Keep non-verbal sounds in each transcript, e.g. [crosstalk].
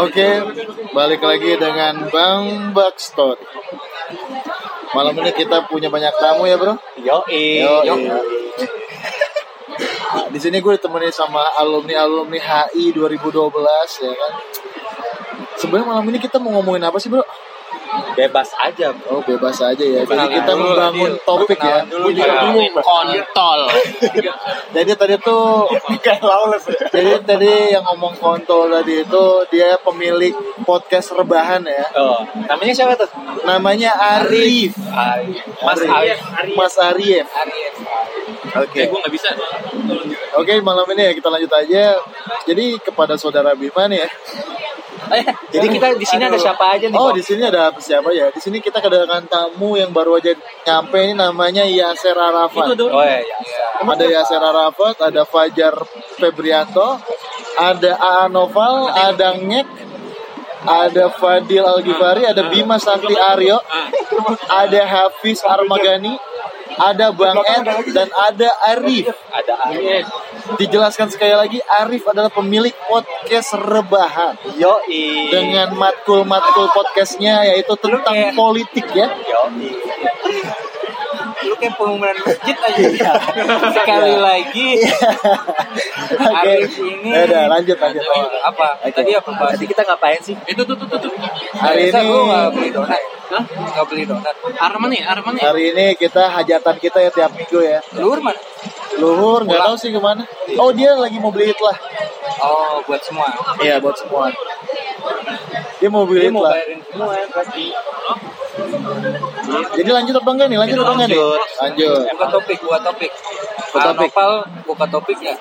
Oke, balik lagi dengan Bang Bakstot. Malam ini kita punya banyak tamu ya, Bro. Yo, Yo, Di sini gue ditemenin sama alumni-alumni HI 2012 ya kan. Sebenarnya malam ini kita mau ngomongin apa sih, Bro? Bebas aja, bro. Oh, bebas aja ya. Jadi kita dulu, membangun Dil. topik ya. Dulu, kontol [laughs] Jadi tadi tuh jadi tadi yang ngomong kontol tadi itu dia pemilik podcast rebahan ya. Oh, namanya siapa tuh? Namanya Arif. Arif. Mas Arif. Mas Arif. Oke. gue nggak bisa Oke, malam ini ya kita lanjut aja. Jadi kepada saudara Bima nih ya. Eh, [laughs] jadi kita di sini ada siapa aja nih? Oh, di sini ada siapa ya? Di sini kita kedatangan tamu yang baru aja nyampe ini namanya Yaser Arafat. Oh iya, iya. Ada Yaser Arafat, ada Fajar Febrianto, ada AA Noval, ada Ngek, ada Fadil Algifari, ada Bima Santi Aryo, ada Hafiz Armagani, ada Bang Ed, dan ada Arif. Ada Arif. Dijelaskan sekali lagi, Arif adalah pemilik podcast rebahan. Yo, dengan matkul-matkul podcastnya yaitu tentang politik ya. Yo, Lu kayak pengumuman masjid aja ya. Sekali lagi Oke, Arif ini ya udah lanjut lanjut. Apa? Tadi apa bahas? Tadi kita ngapain sih? itu tuh tuh tuh, tuh. Hari ini lu nggak beli donat? Hah? Nggak beli donat. Arman nih Arman nih hari ini kita hajatan kita ya tiap minggu ya. Luhur mana? Luhur nggak tahu sih ke mana. Oh dia lagi mau beli lah. Oh, buat semua. Iya buat semua. Dia mau beli Dia mau lah. bayarin semua ya, pasti. Jadi lanjut apa enggak nih? Lanjut apa enggak nih? Lanjut. Lanjut. Buka topik, buka topik. Buka topik. Nopal, buka topik ya?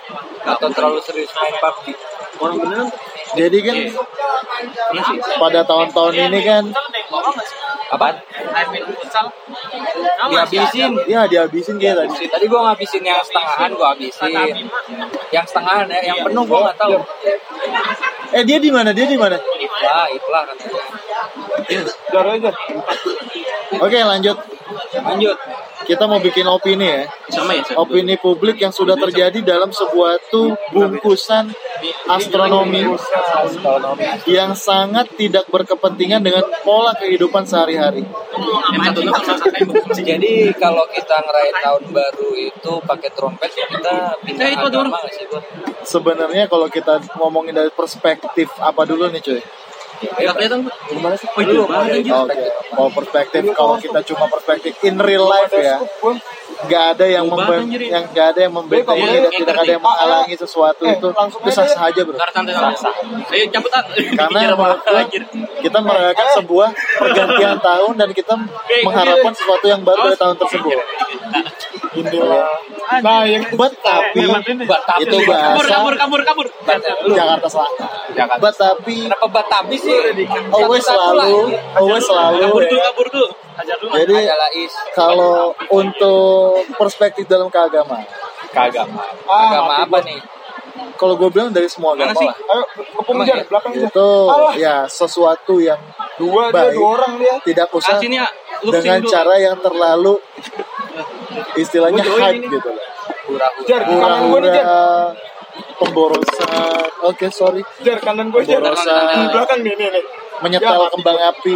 Atau terlalu serius main PUBG? orang beneran Jadi kan iya sih pada tahun-tahun ini kan Apaan? Futsal Dihabisin. ya dihabisin kayak tadi. Tadi gua ngabisin yang setengahan, gua habisin. Yang setengahan ya, yang penuh gua nggak tahu. Eh dia di mana? Dia di mana? Wah, itulah katanya. Oke lanjut. Lanjut. Kita mau bikin opini ya. sama ya. Opini publik yang sudah terjadi dalam sebuah tuh bungkusan astronomi yang sangat tidak berkepentingan dengan pola kehidupan sehari-hari. [laughs] Jadi kalau kita ngerayain tahun baru itu pakai trompet, kita pindah Eh, itu agama sih? Sebenarnya kalau kita ngomongin dari perspektif apa dulu nih cuy? Nggak kelihatan. Gimana sih? Oh, itu banget anjir. Oke, kalau perspektif kalau kita cuma perspektif in real life ya, nggak ada yang memben, ya. yang nggak ada yang membentengi Iya, dan tidak ada yang menghalangi sesuatu itu itu sah sah aja bro. Ayo cabut. [laughs] Karena menurut kita merayakan sebuah pergantian tahun dan kita mengharapkan sesuatu yang baru dari tahun tersebut. [laughs] Nah, yang but tapi itu Kabur bahasa kabur kabur kabur. Jakarta Selatan. Jakarta. But tapi Kenapa Batabi sih? always selalu, always selalu. Kabur tuh kabur tuh. Jadi kalau untuk perspektif dalam keagamaan, keagama. Agama apa nih? Kalau gue bilang dari semua agama lah, Ayo, kepung jar, belakang jar. itu ya sesuatu yang Dua dia, baik, dua orang dia. tidak usah Ah, sini ya. Dengan dulu. cara yang terlalu istilahnya hype ini. gitu lah. Hura-hura. Pemborosan, oke sorry, Jar, kanan gue jar. pemborosan, Di belakang nih, nih, nih. Menyetel kembang api,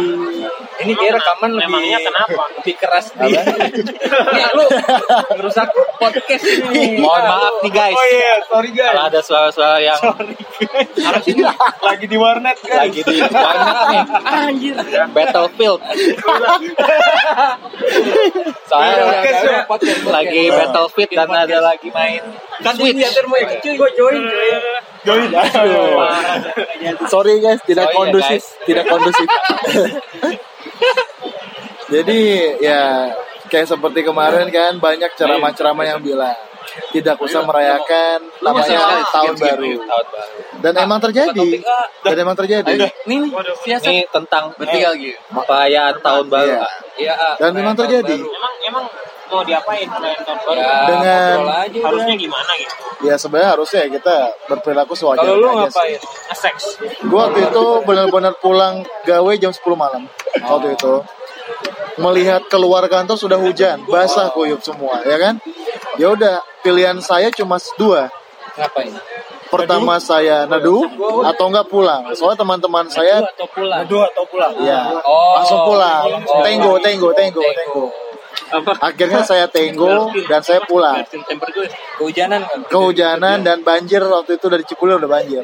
Ini kayak rekaman lebih Memangnya kenapa? lebih keras nih. [laughs] Nih lu ngerusak podcast ini. Mohon maaf nih guys. Oh iya, sorry guys. Kalau ada suara-suara yang Harus ini. Lagi di warnet guys. lagi di warnet nih. Anjir. Battlefield. Soalnya Podcast ya? lagi Battlefield dan ada lagi main Kan Switch. mau ikut cuy. Gue join. Join. sorry guys, tidak Sorry ya, kondusif, guys. Tidak kondusif. [laughs] Jadi ya kayak seperti kemarin kan banyak ceramah-ceramah yang bilang tidak usah merayakan namanya tahun baru. Tahun baru. Dan emang terjadi. topik, ah. Dan emang terjadi. Siasat. Ini tentang Bertiga lagi. perayaan tahun baru. Iya. Iya. ah, Dan memang terjadi. Emang emang mau diapain perayaan tahun baru? Ya, Dengan-. Harusnya gimana gitu? Ya sebenarnya harusnya kita berperilaku sewajarnya Kalau lu aja ngapain? Nge-sex. Gue waktu itu benar-benar pulang gawe jam 10 malam. Waktu itu melihat keluar kantor sudah hujan, basah kuyup semua, ya kan? Ya udah, pilihan saya cuma dua. Ngapain? pertama saya neduh atau enggak pulang. Soalnya teman-teman saya atau pulang. Aduh atau pulang. ya Oh. langsung pulang. Oh. Tenggo, tenggo, tenggo, Akhirnya saya tenggo dan saya pulang. Kehujanan kan. Kehujanan dan banjir waktu itu dari Cipulir udah banjir.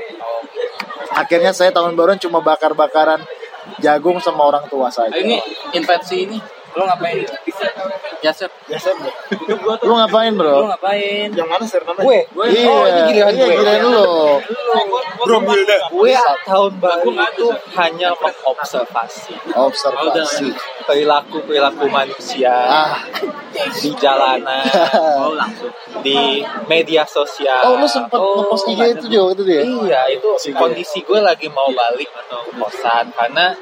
Akhirnya saya tahun baruan cuma bakar-bakaran jagung sama orang tua saja. Ini infeksi ini. Lo ngapain? Jasep. Biasa Lu ngapain Lo bro? ngapain? yang mana sih namanya? Gue, Iya, oh ini giliran iya, gue. giliran lu. Bro Wilda. Gue tahun baru itu hanya mengobservasi Observasi. perilaku perilaku manusia Ah, di jalanan, [laughs] Oh langsung. di media sosial. oh lu sempat ngepost IG itu juga waktu itu ya? Iya, itu kondisi gue lagi mau balik ke kosan karena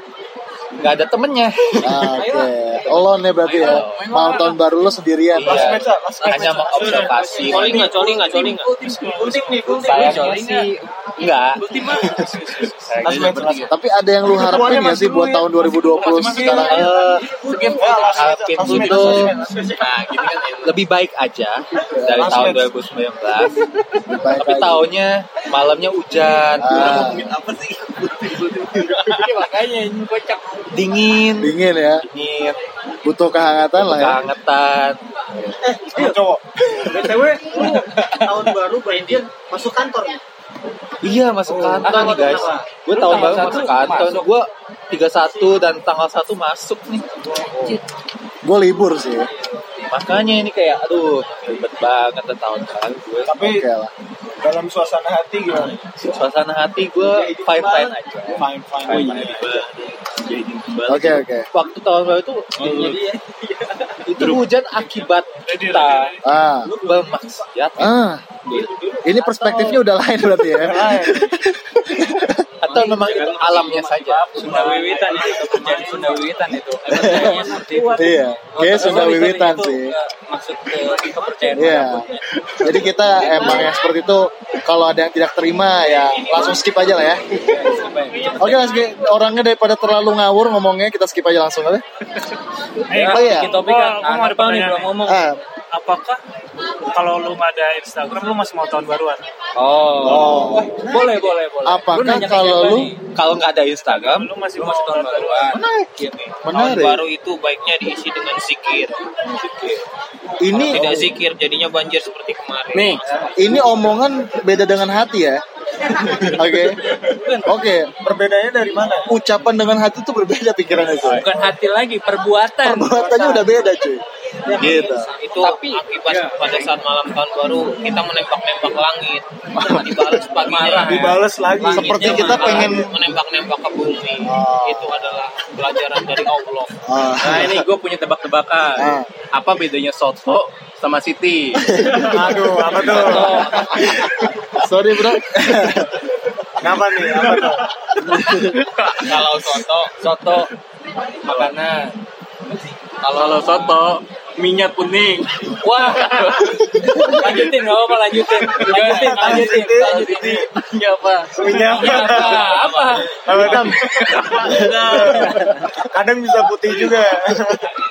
nggak ada temennya. Ah, Oke, Alone ya berarti ya. Mau tahun baru lu sendirian. Iya, Mas. hanya mengobservasi. Coli nggak, coli nggak, coli nggak. Saya Coli sih enggak. Saya Mas, gitu. Tapi ada yang lu harapin gak sih buat tahun 2020 sekarang? Eh, harapin itu nah gini kan lebih baik aja dari tahun Mas. 2019 Baik tapi tahunnya malamnya hujan Ah, Makanya ini kocak. Dingin dingin ya. dingin Butuh kehangatan lah ya. kehangetan Sama cowok. BTW, lu tahun baru banjir masuk kantor nih. iya masuk kantor nih guys gue tahun baru masuk kantor gue 31 dan tanggal 1 masuk nih Gue libur sih. makanya ini kayak aduh ribet banget dan tahun baru gue Tapi Oke lah. dalam suasana hati gimana? suasana hati gue fine fine aja Fine, fine. Oke oke. waktu tahun baru [laughs] itu itu hujan akibat kita. Ah, bermaksiat ah. Ini perspektifnya udah lain berarti ya. [laughs] atau memang itu alamnya saja Sunda Wiwitan itu kerjaan Sunda Wiwitan itu. Iya, kayak sudah wiwitan sih. Ke kepercayaan. Iya. Jadi kita emang yang seperti itu kalau ada yang tidak terima ya langsung skip aja lah ya. Oke, Mas Ge, orangnya daripada terlalu ngawur ngomongnya kita skip aja langsung aja. Ya, Oh, iya. topik kan. Mau ada Apa nih pertanyaan belum ngomong? Ah, apakah kalau lu nggak ada Instagram lu masih mau tahun baruan? Oh. Boleh, boleh, boleh. Apakah Lu kalau lu- kalau nggak ada Instagram Lu masih mau tahun baruan. Tahun menarik. baru itu baiknya diisi dengan zikir. Ini Tidak zikir jadinya banjir seperti kemarin. Nih, ini omongan beda dengan hati ya. [laughs] Oke. Oke, Perbedaannya dari mana? ucapan dengan hati itu berbeda pikirannya cuy. bukan hati lagi, perbuatan. Perbuatannya udah beda cuy. Gitu. itu akibat pada saat malam tahun baru kita menembak-nembak langit dibalas [laughs] paginya Dibales lagi. Seperti kita pengen menembak-nembak ke bumi itu adalah pelajaran dari Allah ah, Nah ini gue punya tebak-tebakan. Ah. Apa bedanya soto sama Siti? [laughs] Aduh, apa tuh? sorry bro. Kenapa nih? Apa tuh? kalau soto Soto makanan. Kalau soto minyak kuning. Wah. lanjutin nggak apa lanjutin. Lanjutin, lanjutin, lanjutin. Minyak apa? Minyak. Apa? Apa? Apa? Kadang bisa putih juga.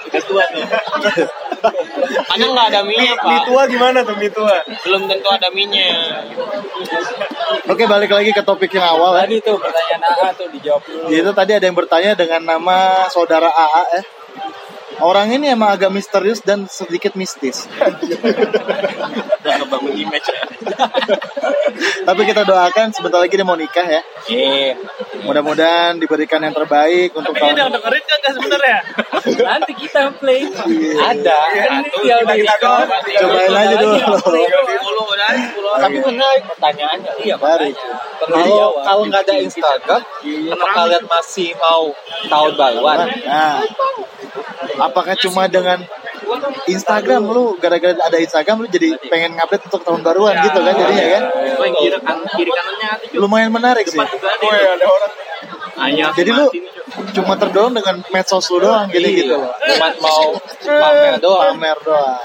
Ketua tuh. kadang nggak ada minyak Mie pak tua gimana tuh mie tua? belum tentu ada minyak Oke, balik lagi ke topik yang awal ya. Tadi tuh pertanyaan AA tuh dijawab dulu. Itu tadi ada yang bertanya dengan nama saudara AA ya. Orang ini emang agak misterius dan sedikit mistis. Udah ngebangun image ya. Tapi kita doakan sebentar lagi dia mau nikah ya. Iya. Mudah-mudahan diberikan yang terbaik untuk Tapi dia tahun udah dengerin kan sebenarnya? Nanti kita play. ada Kan dia udah Cobain aja dulu. tapi menarik pertanyaannya Iya, Mari. kalau kalau nggak ada Instagram apa kalian masih mau tahun baruan Nah, apakah cuma dengan Instagram lu gara-gara ada Instagram lu jadi pengen ngupdate untuk tahun baruan gitu kan jadinya kan? Oh, kiri kan kiri kanannya. Lumayan menarik sih. Oh ya. Hanya Jadi lu cuma terdorong dengan medsos lu doang gini gitu loh. cuma mau [laughs] pamer doang Pamer doang.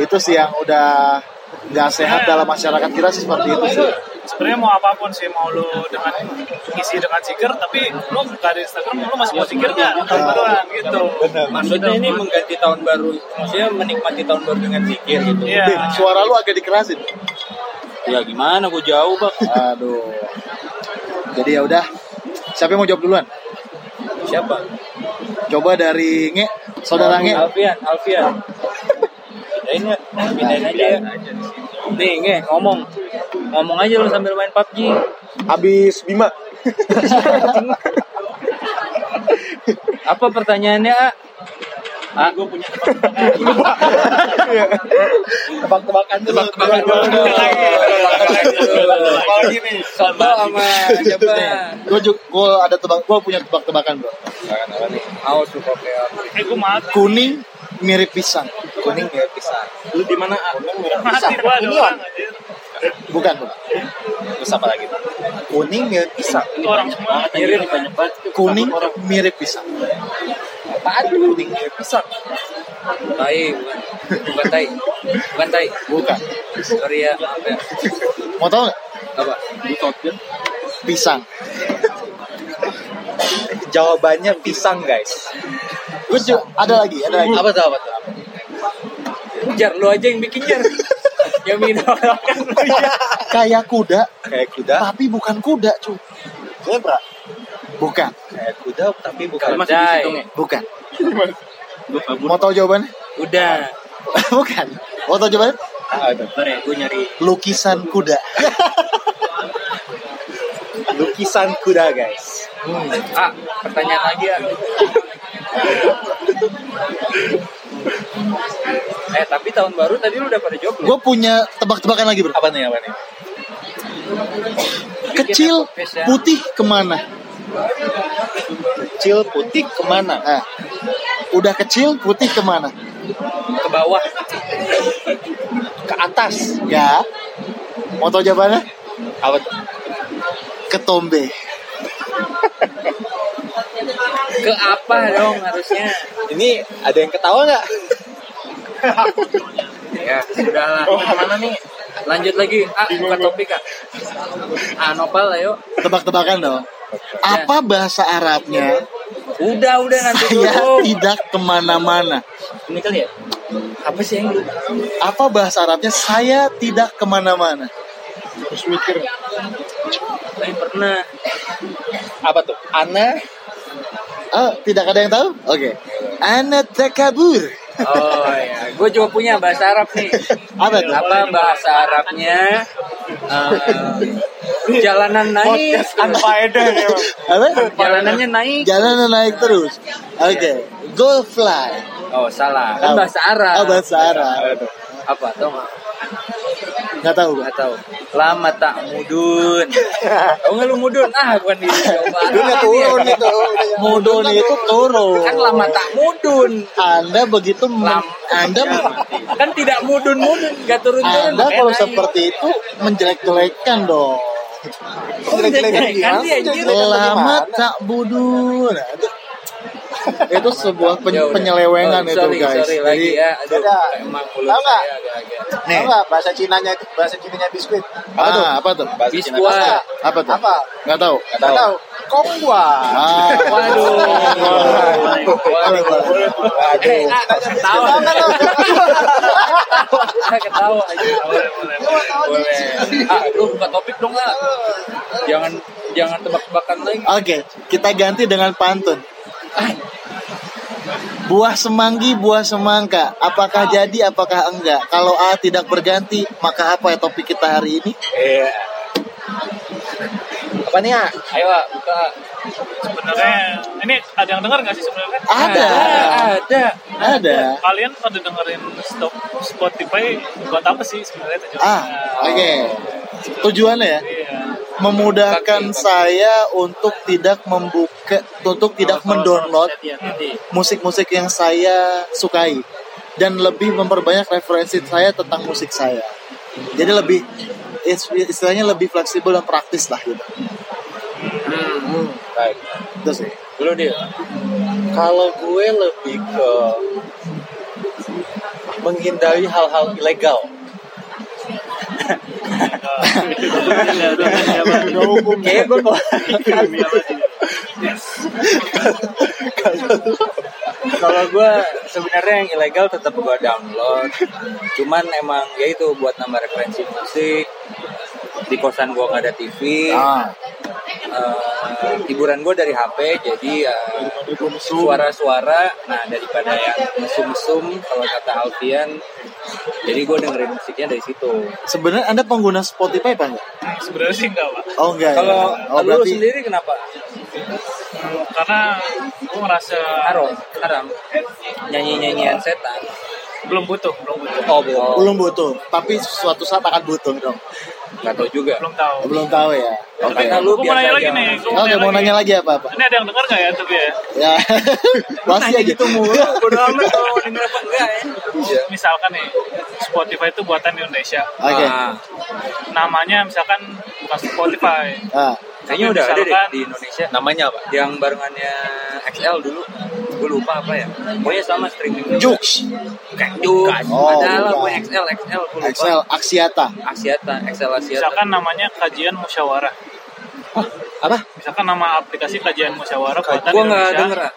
Itu sih yang udah nggak sehat dalam masyarakat kita sih seperti itu sih. Sebenarnya mau apa pun sih mau lu dengan isi dengan zikir tapi lu nggak ada Instagram lu masih mau zikir nggak tahun baruan gitu. Maksudnya ini mengganti tahun baru, maksudnya menikmati tahun baru dengan zikir gitu. Iya. Din, suara lu agak dikerasin. Ya gimana gue jauh bang. Aduh. Jadi ya udah. Siapa yang mau jawab duluan? Siapa? Coba dari Nge, saudara Nge. Alfian, Alfian. Ya, [laughs] pindahin aja ya. Nih, nge, ngomong. Ngomong aja lu sambil main PUBG. Abis Bima. Apa pertanyaannya, A? Ah, gue punya Tebak-tebakan dulu. tebak-tebakan dulu. Nih. Soto sama siapa? Gue juga gue ada tebak, gue punya tebak-tebakan bro. Awas lu kopi. Eh gue mati. Kuning mirip pisang. Kuning ya pisang. Lu di mana, A? Mati gue ada orang anjir. Bukan, bukan. Terus apa lagi? Kuning ya pisang. Itu orang semua. Mirip banyak banget. Kuning mirip pisang. Apaan lu? Kuning ya pisang. Tai, bukan. Bukan tai. Bukan tai. Bukan. Sorry ya, maaf ya. Mau tau nggak? Apa? Pisang. Jawabannya pisang guys. Gue juga ada lagi, ada lagi. Apa tuh apa tuh? Jar, lu aja yang bikin jar. [laughs] yang minum kan lu ya. Kayak kuda, Kayak kuda. tapi bukan kuda, cu. Zebra. Bukan, Kayak kuda tapi bukan. Masih dihitung ya? [laughs] bukan. Mau tahu jawabannya? Udah. bukan. Mau tahu jawabannya? Ah, ya, gue nyari. Lukisan kuda. [laughs] Lukisan kuda guys. Ah, pertanyaan lagi ya. Eh, tapi tahun baru tadi lu udah pada jawab belum? Gue punya tebak-tebakan lagi, bro. Apa nih apa nih? Kecil, putih ke mana? Kecil putih ke mana? Nah, udah kecil, putih ke mana? Ke bawah. Ke atas. Ya. Mau tahu jawabannya? Apa? Ketombe. [laughs] Ke apa dong harusnya? Ini ada yang ketawa nggak? Ya, sudahlah. Mana nih? Lanjut lagi. Ah, buka topik, Kak. Ah, nopal ayo. Tebak-tebakan dong. Apa bahasa Arabnya? Udah, udah nanti Saya dulu. tidak ke mana-mana. Ini kali ya? Apa sih yang lu? Apa bahasa Arabnya? Saya tidak ke mana-mana. Terus mikir. Saya pernah. Apa tuh? Ana Oh, tidak ada yang tahu? Oke. Ana takabur. Oh ya, gue juga punya bahasa Arab nih. Apa tuh? Apa bahasa Arabnya? Eh, jalanan naik. Unfaedah ya. Apa? Jalanannya naik. Jalan naik terus. Oke. Go fly. Oh salah, kan bahasa Arab. Oh, bahasa Arab. Apa? Tau nggak? Nggak tahu. Nggak tahu. Lama tak mudun. Tahu [laughs] nggak lu mudun? Ah, bukan di Jawa Dunia turun itu. Mudun itu turun. Kan lama tak mudun. Anda begitu Lam- Anda Kan tidak mudun-mudun, nggak turun-turun. Anda kalau Enak. seperti itu menjelek-jelekan dong. Kan dia anjir. Lama tak budun. Nah, itu, itu sebuah pen- Ya penyelewengan Oh, itu sorry, guys. Sorry lagi Jadi, ya. Aduh, Ada. emang mulut Tahu nggak? saya agak-agak. nih, Tahu nggak bahasa Cinanya itu bahasa Cinanya biskuit? ah, apa tuh? Biskuat. Apa tuh? Apa? Nggak tahu. Nggak Nggak tahu. tahu. Kongwa. Ah, Waduh. Boleh, boleh. Eh, ah, ketawa. Ketawa aja. Boleh, boleh. Boleh. Ah, lu buka topik dong, ah. Jangan jangan tebak-tebakan lagi. Oke, kita ganti dengan pantun. Buah semanggi, buah semangka. Apakah jadi, apakah enggak? Kalau A tidak berganti, maka apa ya topik kita hari ini? Iya. Apa nih ya? Ayo, ah, buka. Sebenarnya ini ada yang dengar nggak sih sebenarnya? Ada, ada. ada. Kalian pada dengerin stop Spotify buat apa sih sebenarnya tujuannya? Ah, oke. Tujuannya ya. Memudahkan saya untuk tidak membuka, untuk tidak mendownload Hati-hati. musik-musik yang saya sukai dan lebih memperbanyak referensi saya tentang musik saya. Jadi lebih is- istilahnya lebih fleksibel dan praktis lah gitu. Hmm. Baik. Itu sih. Dulu dia. Kalau gue lebih ke menghindari hal-hal ilegal. Kalau gue sebenarnya yang ilegal tetap gue download. Cuman emang ya itu buat nambah referensi musik. Di kosan gue nggak ada TV. Ah, Eh, hiburan gue dari HP jadi eh, suara-suara nah daripada yang mesum-mesum kalau kata Alfian jadi gue dengerin musiknya dari situ sebenarnya Anda pengguna Spotify apa enggak? Sebenarnya sih enggak, Pak. Oh enggak kalau ya. Oh lu berarti sendiri kenapa Karena gue ngerasa haram haram nyanyi nyanyian setan belum butuh, belum butuh. oh belum belum butuh, tapi suatu saat akan butuh dong. Nggak tahu juga Belum tahu. Belum tahu ya. Oke. karena lu mau nanya lagi nih. Oke, mau nanya lagi apa apa? Ini ada yang dengar nggak ya tapi ya? Ya, [laughs] pasti aja gitu mulu [laughs] bodo amat kalau mau denger apa enggak ya Misalkan nih, Spotify itu buatan Indonesia. Oke. Ah, Namanya misalkan bukan Spotify. Ah, kayaknya udah ada deh di Indonesia. namanya apa? Yang barengannya XL dulu. Gue lupa apa ya. Pokoknya sama streaming juga. Jux, Kayak Jux. Oh, ada lah gue XL XL gue lupa. Excel, Axiata. Asiata XL Asiata Misalkan namanya kajian musyawarah. apa? Misalkan nama aplikasi kajian musyawarah gue nggak denger ah.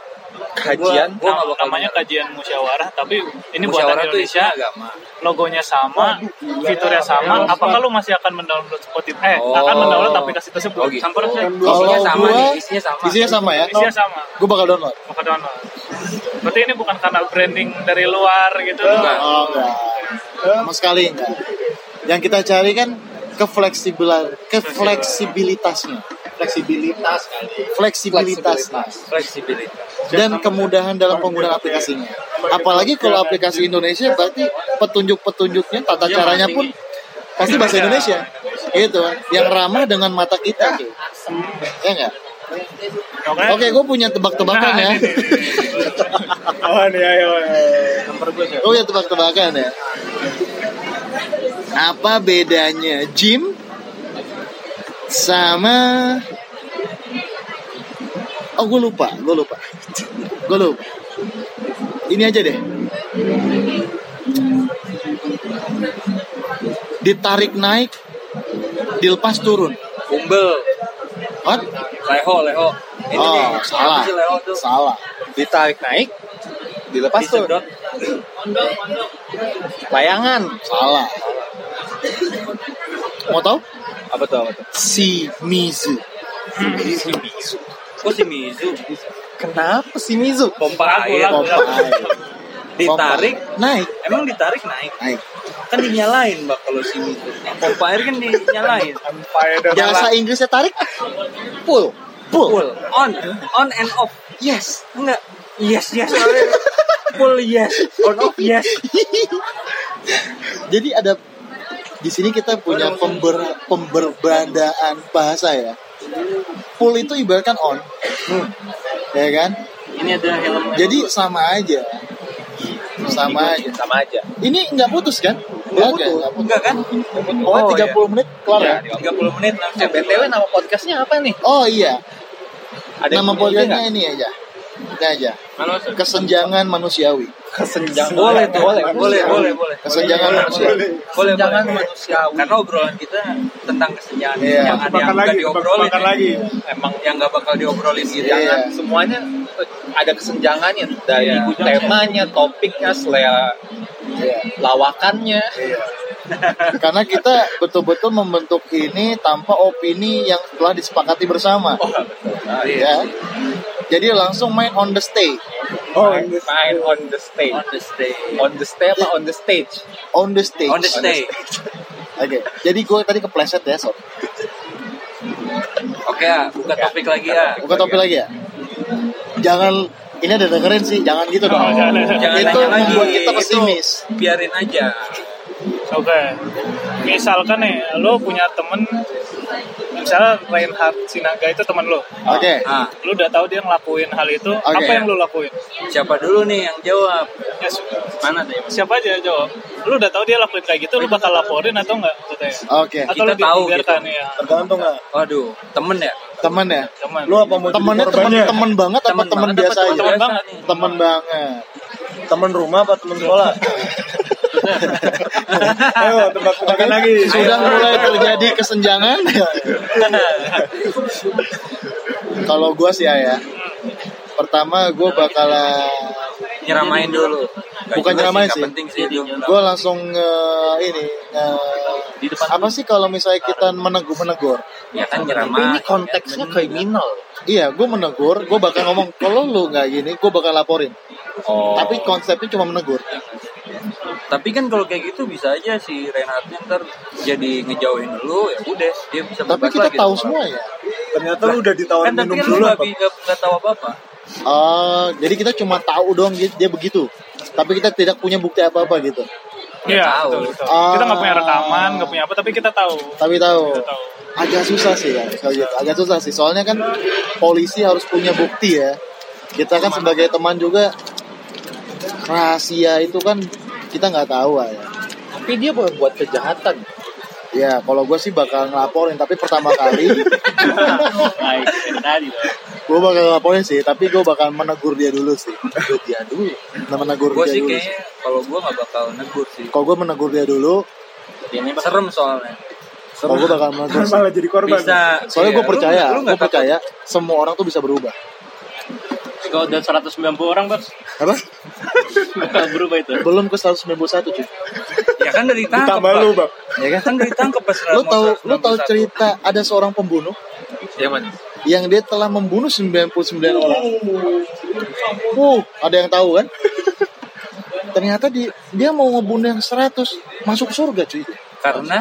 Kajian? nggak bakal namanya kajian musyawarah tapi ini Musyawarah buatan Indonesia isinya agama logonya sama fiturnya sama apakah lu masih akan mendownload Spotify eh Oh. akan mendownload aplikasi tersebut Oh, gitu. sampai isinya Kalau sama gua- nih isinya sama Isinya sama ya? isinya sama Gue bakal download. maka download berarti ini bukan karena branding dari luar gitu Enggak. Oh enggak. Sama sekali enggak. Yang kita cari kan kefleksibilan, kefleksibilitasnya. Fleksibilitas kali. Fleksibilitasnya. fleksibilitas dan kemudahan dalam penggunaan aplikasinya. Apalagi kalau aplikasi Indonesia berarti petunjuk-petunjuknya tata caranya pun pasti bahasa Indonesia. Gitu. Yang ramah dengan mata kita. Gitu. Ya enggak? Oke. Oke, gue punya tebak-tebakan ya. Oh nih ayo. ayo. Gue punya tebak-tebakan ya. Apa bedanya gym sama Oh, gue lupa, gue lupa. Gue lupa. Ini aja deh. Ditarik naik, dilepas turun. umbel What? leho leho ini Oh, nih salah. leho tuh Salah. Ditarik naik, dilepas disedot Layangan. Salah. Mau tahu? Apa tuh apa tuh Si Mizu. kok si Mizu Kenapa sih Mizu? pompa air Pompa air. ditarik Naik. emang ditarik naik Naik. kan dinyalain bak kalau si Mizu pompa air kan dinyalain Bahasa Inggrisnya tarik? Pull. Pull. full on on and off yes enggak yes yes sorry. full yes on off yes [laughs] Jadi ada di sini kita punya pember, pemberbandaan bahasa ya. Pull itu ibaratkan on. Ya kan? ini ada helm Jadi sama aja. Sama aja. Sama aja. Ini nggak putus kan? Nggak putus. Nggak putus. enggak kan Pokoknya 30 menit kelar ya? 30 menit langsung Eh, BTW nama podcastnya apa nih? Oh iya. Ada Nama podcastnya ini aja. Ini aja. Kesenjangan manusiawi. Kesenjangan. boleh tuh boleh Boleh. boleh boleh boleh Kesenjangan manusiawi. boleh Kesenjangan boleh. manusiawi. karena obrolan kita tentang kesenjangan Iya. yang ada yang nggak diobrolin ya. lagi. Emang yang nggak bakal diobrolin gitu Iya. jangan semuanya ada kesenjangannya dari Iya. temanya, topiknya, selera lawakannya. Karena kita betul-betul membentuk ini tanpa opini yang telah disepakati bersama. Ya. Jadi langsung main on the stage. Oh, main on the stage. on the stage On the stage apa on the stage? On the stage. on the stage [laughs] Oke. Jadi gue tadi kepleset ya, sob. oke ya buka topik lagi ya Buka topik lagi ya. Jangan ini ada dengerin sih, jangan gitu dong. jangan, jangan itu membuat kita Itu pesimis. biarin aja Oke. Misalkan nih, lo punya temen, misalnya Reinhard Sinaga itu temen lo. Oke. ah Lo udah tahu dia ngelakuin hal itu, Oke. apa yang lo lakuin? siapa dulu nih yang jawab Ya, mana tuh siapa aja jawab. Lo udah tahu dia lakuin kayak gitu, lo bakal laporin atau enggak? Katanya. Oke. Atau Kita lo tahu dibiarkan ya, Tergantung nggak? waduh temen ya Temen ya. teman. Lu apa mau Temennya temen korbannya? temen banget apa Temen temen banget biasa aja? temen banget? nih? Temen banget. Temen rumah apa temen sekolah? [laughs] Ayo tebak-tebakan lagi. Sudah mulai terjadi kesenjangan. Kalau gue sih ya, pertama gue bakalan Nyeramain dulu. Gak Bukan nyeramain sih. penting sih gue langsung nge- ini nge- apa sih kalau misalnya kita menegur menegur Ya kan Tapi nyeramain. ini konteksnya kriminal. iya gue menegur gue bakal ngomong kalau lu nggak gini gue bakal laporin Oh. tapi konsepnya cuma menegur Tapi kan kalau kayak gitu bisa aja si Reinhardnya ntar jadi ngejauhin dulu ya udah dia bisa tapi kita lagi tahu semua orang. ya Ternyata lu udah ditawar Kan tapi minum kan lu dulu apa? nggak nggak tahu apa apa. oh jadi kita cuma tahu doang dia, dia begitu tapi kita tidak punya bukti apa apa gitu Iya, tahu. betul, betul. Ah. Kita nggak punya rekaman, nggak punya apa, tapi kita tahu. tapi tahu Kita tahu. agak susah sih ya gitu. agak susah sih soalnya kan polisi harus punya bukti ya kita kan sebagai teman juga rahasia itu kan kita nggak tahu ya Tapi dia buat buat kejahatan. ya kalau gue sih bakal ngelaporin tapi pertama kali gue bakal ngelaporin sih tapi gue bakal menegur dia dulu sih menegur dia dulu nah, menegur Gue dia sih dulu kayaknya kalau gue nggak bakal negur sih. kalau gue menegur dia dulu Ini serem soalnya. kalau gue bakal menegur. Malah jadi korban. Bisa. soalnya iya, gue lu- percaya lu gue percaya semua orang tuh bisa berubah Kalau udah 190 orang, Bos. apa Bakal berubah itu. belum ke 191 cuy Ya kan dari tangkap. Ditambah lu, Bang. ya kan Kan dari tangkap pas lu tahu lu tahu 191. cerita ada seorang pembunuh Yang mana? yang dia telah membunuh 99 orang. Uh, ada yang tahu kan? Ternyata di, dia mau ngebunuh yang 100 masuk surga cuy. Karena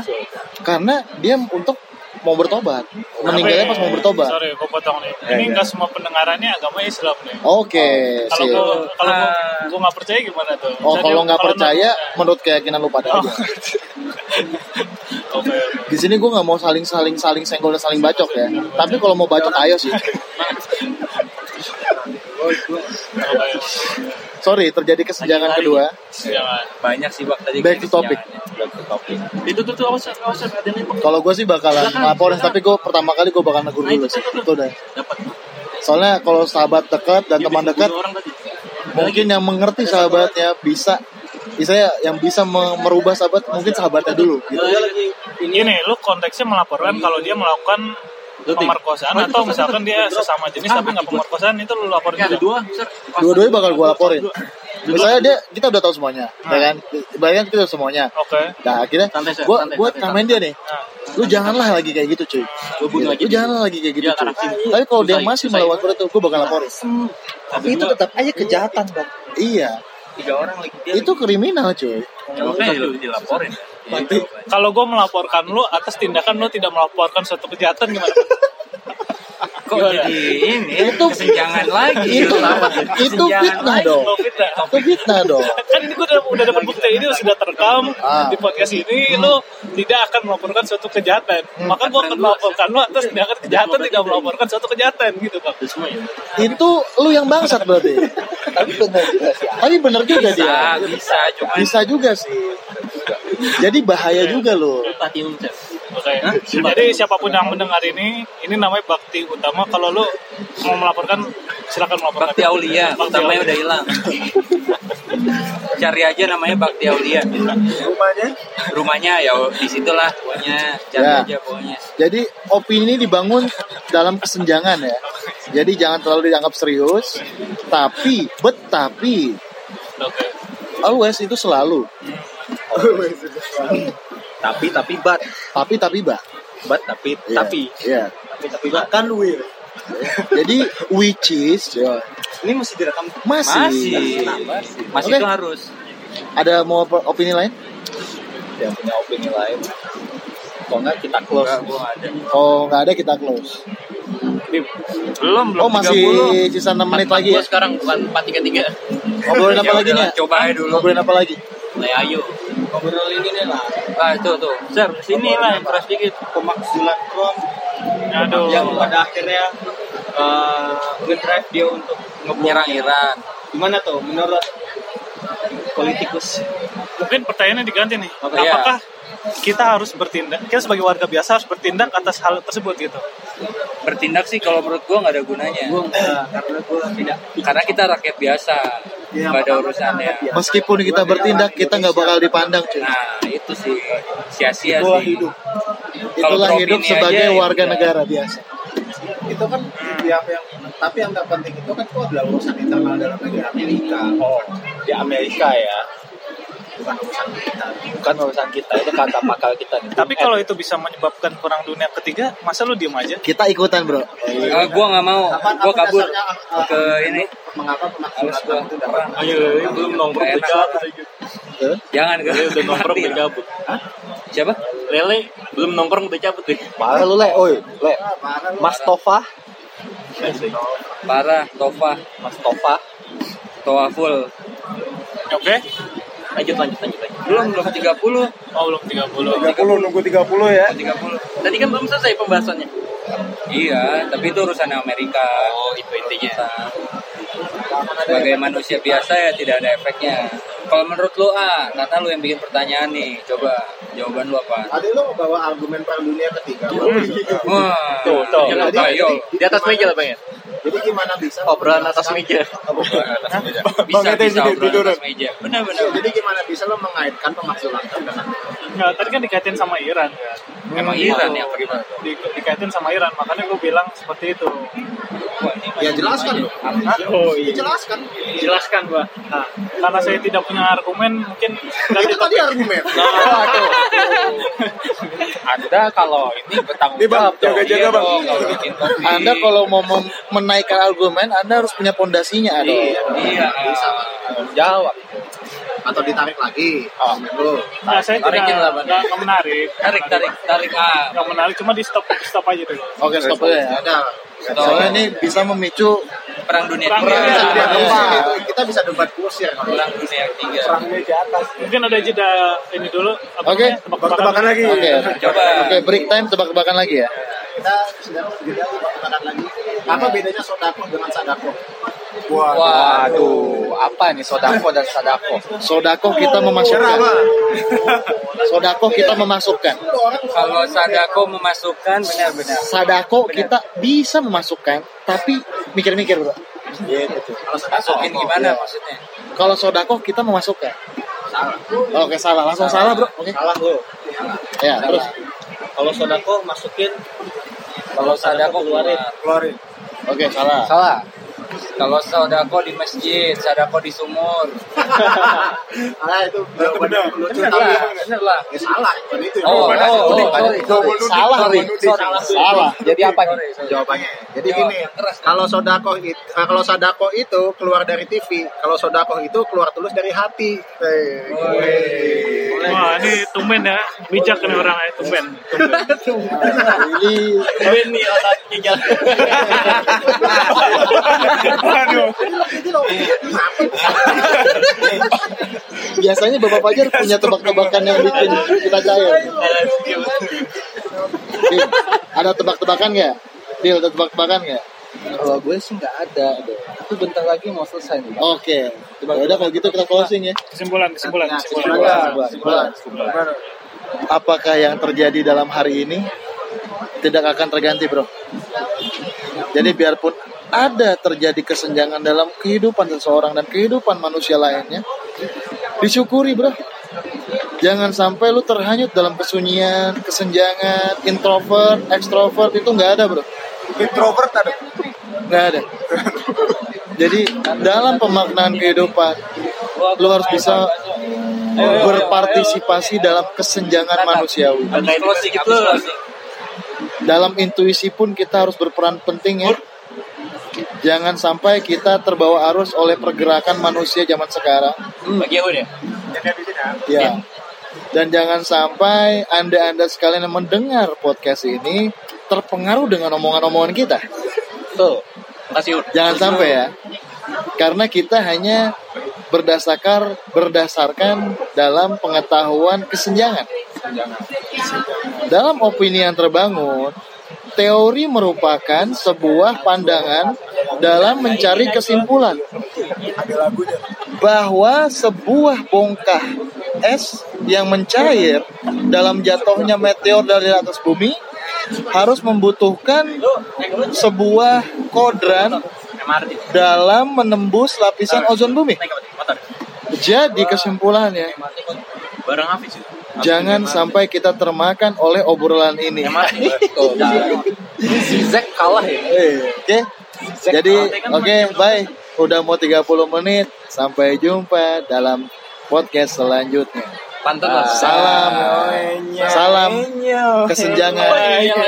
Karena dia untuk mau bertobat. Meninggalnya pas mau bertobat. Sorry, gue potong nih. Ini nggak semua pendengarannya agama Islam nih. Oke, Kalau sip. gue kalau gua- Ah. nggak percaya gimana tuh? Oh, Misalnya kalau nggak kalau percaya menurut keyakinan lu pada Oh. aja. [laughs] Oke. Di sini gue nggak mau saling saling saling senggol dan saling bacok ya. Tapi kalau mau bacok ayo sih. [laughs] Sorry, terjadi kesenjangan Lagi-lagi. kedua. Jangan. banyak sih bak tadi. Back to topic. Itu tuh tuh awas nih. Kalau gue sih bakalan laporin, tapi gue pertama kali gue bakal negur Nah, dulu sih. Itu udah. Dapat. Soalnya kalau sahabat dekat dan teman dekat, mungkin yang mengerti sahabatnya bisa, bisa yang bisa me- merubah sahabat mungkin sahabatnya dulu. Gitu. Ini lu konteksnya melaporkan kalau dia melakukan pemerkosaan atau misalkan dia sesama jenis tapi nggak pemerkosaan itu lu laporin Ada juga. dua. Dua-duanya bakal gue laporin. Misalnya dia, kita udah tahu semuanya, ya kan? Bayangin kita udah semuanya. Oke. Nah akhirnya gue gue namain dia nih. Lu janganlah lagi kayak gitu cuy. Gue bunuh aja. Lu janganlah lagi kayak gitu cuy. Tapi kalau dia masih melawan itu, gue bakal laporin. Tapi itu tetap aja kejahatan, Bang. Iya, Tiga orang lagi dia. itu kriminal cuy. Ya, makanya lu dilaporin. Kalau gue melaporkan lu atas tindakan lu tidak melaporkan suatu kejahatan gimana? Kok jadi ini itu kesenjangan lagi. Itu itu fitnah lagi. dong. Fitnah. Itu fitnah dong. kan ini gue udah, udah dapat bukti ini sudah terekam Ah. di podcast ini lu tidak akan melaporkan suatu kejahatan maka gue akan melaporkan lu atas tindakan kejahatan tidak melaporkan suatu kejahatan gitu kan Semua ya. Itu lu yang bangsat berarti. Tapi benar juga sih. Tapi bener juga dia. Bisa, bisa. Cuma Bisa juga sih. Jadi bahaya juga loh. Platinum, Oke. Jadi siapa pun yang mendengar ini, ini namanya bakti utama. Kalau lu mau melaporkan, silakan melaporkan. Bakti Aulia, Bakti utamanya Aulia. udah hilang. Cari aja namanya Bakti Aulia. Rumahnya? Rumahnya ya di situlah pokoknya cari Ya. aja pokoknya. Jadi opini ini dibangun dalam kesenjangan ya. Jadi jangan terlalu dianggap serius. Tapi, bet tapi, Oke. always itu selalu. Tapi tapi bat, Tapi tapi bah. bat tapi Iya, tapi Iya. tapi tapi bat kan ya. Jadi which is ya, Ini mesti direkam. masih, Masih. Masih Oke. itu harus. ada mau opini lain? Yang punya opini lain. Kalau nggak kita close. Nggak ada. Oh nggak ada kita close. Belum, belum Oh masih 30. sisa 6 menit lagi ya. Sekarang bukan 433. Ngobrolin apa [laughs] Ya lagi nih? udahlah, Coba aja dulu. Ngobrolin apa lagi? Lay ayo. Ngobrol ini nih lah. Ah, itu tuh. Sir, sini lah yang keras dikit. Pemakzulan Rom Aduh. yang pada akhirnya uh, ngedrive dia untuk Menyerang Iran. Gimana tuh menurut politikus? Mungkin pertanyaannya diganti nih. Oke, Apakah kita harus bertindak? Kita sebagai warga biasa harus bertindak atas hal tersebut gitu. Bertindak sih kalau menurut gua nggak ada gunanya. Gue karena gue tidak Karena kita rakyat biasa. Ya, nggak ada urusannya Meskipun kita bertindak, kita nggak bakal dipandang, cuy. nah itu sih sia-sia Itulah sih hidup. Itulah hidup sebagai aja, ya warga udah. negara biasa. itu kan yang yang tapi yang terpenting itu kan itu adalah urusan internal dalam negeri Amerika Oh, di Amerika ya. bukan urusan kita Bukan urusan kita, itu kata pakal kita nih. Tapi kalau itu bisa menyebabkan perang dunia ketiga, masa lu diem aja? Kita ikutan, bro. Ah, gua nggak mau apa, gua apa kabur dasarnya, uh, ke ini mengapa pemakzulan gua Ayo, belum nongkrong cabut. jangan ke udah nongkrong udah cabut. siapa Lele belum nongkrong udah cabut deh. Parah lu le, oi, le. Mas Tova, parah Tova Mas Tova. Toa full Oke? Lanjut lanjut lanjut lanjut. belum belum 30 Oh, belum 30. 30 nunggu 30 ya. 30 Tadi kan belum selesai pembahasannya. iya tapi itu urusan Amerika Oh, itu intinya. sebagai manusia biasa ya tidak ada efeknya kalau menurut lu ah karena lu yang bikin pertanyaan nih coba jawaban lu apa tadi lo bawa argumen perang dunia ketiga wah Tuh, tuh. Di atas meja lah pengen. Jadi gimana bisa Obrolan atas meja. bisa bisa obrolan atas meja. Benar benar. Jadi gimana bisa lo mengaitkan pemakzulan dengan Enggak, tadi kan dikaitin sama Iran kan. emang Iran ya apa gimana Di, dikaitin sama Iran, makanya gue bilang seperti itu. ya jelaskan lo Oh jelaskan Jelaskan, Mbak. Nah, karena saya tidak punya argumen, mungkin itu tadi argumen Anda kalau ini bertanggung jawab dong. jaga bang kalau bikin kopi Anda kalau mau menaikkan argumen, Anda harus punya pondasinya ada. iya Tanggung jawab. Atau ditarik lagi argumen lo Nah, saya tidak lah, Bang. nggak menarik. tarik tarik tarik ah Nggak menarik, cuma di stop stop aja dulu. Oke, stop dulu ya. ada Soalnya ini bisa memicu perang dunia Perang tiga dunia. Kita Iya. bisa- itu kita bisa debat kusir kalau perang dunia tiga Mungkin ada jeda ini dulu. Oke. namanya, tebak-tebakan lagi. Oke. Coba. Oke, break time tebak-tebakan lagi ya. kita sedang jeda tebak-tebakan lagi apa bedanya sodako dengan sadako Waduh, apa nih sodako dan sadako? Sodako kita memasukkan. Sodako kita memasukkan. kalau sadako memasukkan benar-benar Sadako kita bisa memasukkan, tapi mikir-mikir bro. kalau sadako masukin gimana maksudnya Kalau sodako kita memasukkan. Oke salah, langsung salah bro. Oke. salah lo Ya terus. kalau sodako masukin kalau sadako keluarin keluarin Oke salah. Salah. Kalau sadako di masjid sadako di sumur. [laughs] Ah itu jawabannya lucu bener tapi lah ya salah itu oh oh, oh, sorry, sorry. Salah. Sorry. Salah. Jadi apa nih? jawabannya. Jadi gini kalau sodako itu kalau sadako itu keluar dari TV kalau sodako itu keluar tulus dari hati. Hei. Wah, ini tumben ya. Bijak nih orang ya, tumben. tumben. Ini Ini otaknya jalan. Waduh. biasanya Bapak Fajar punya tebak-tebakan yang bikin kita cair. Dil, ada tebak-tebakan nggak? Dil, ada tebak-tebakan nggak? Kalau gue sih nggak ada deh. Itu bentar lagi mau selesai nih. Oke. Ya udah kalau gitu kita closing ya. Kesimpulan, kesimpulan, Nah, kesimpulan. kesimpulan. Kesimpulan. Apakah yang terjadi dalam hari ini tidak akan terganti, Bro? Jadi biarpun ada terjadi kesenjangan dalam kehidupan seseorang dan kehidupan manusia lainnya, disyukuri, Bro. Jangan sampai lu terhanyut dalam kesunyian, kesenjangan, introvert, ekstrovert itu nggak ada, Bro. introvert ada Nggak ada. Jadi dalam pemaknaan kehidupan, lu harus bisa berpartisipasi dalam kesenjangan manusiawi. Dalam intuisi pun kita harus berperan penting ya. Jangan sampai kita terbawa arus oleh pergerakan manusia zaman sekarang. Bagi aku deh. Ya. Dan jangan sampai Anda-anda sekalian yang mendengar podcast ini terpengaruh dengan omongan-omongan kita. Tuh. Kasih Jangan sampai ya. Karena kita hanya berdasarkan berdasarkan dalam pengetahuan kesenjangan. Dalam opini yang terbangun, teori merupakan sebuah pandangan dalam mencari kesimpulan bahwa sebuah bongkah es yang mencair dalam jatuhnya meteor dari atas bumi harus membutuhkan sebuah kodran dalam menembus lapisan ozon bumi. Jadi kesimpulannya, jangan sampai kita termakan oleh obrolan ini. Zack kalah ya. Oke. Jadi oke, bye. Udah mau 30 menit. Sampai jumpa dalam podcast selanjutnya. Pantun lah. Salam. Salam kesenjangan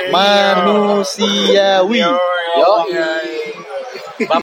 manusiawi. Yo,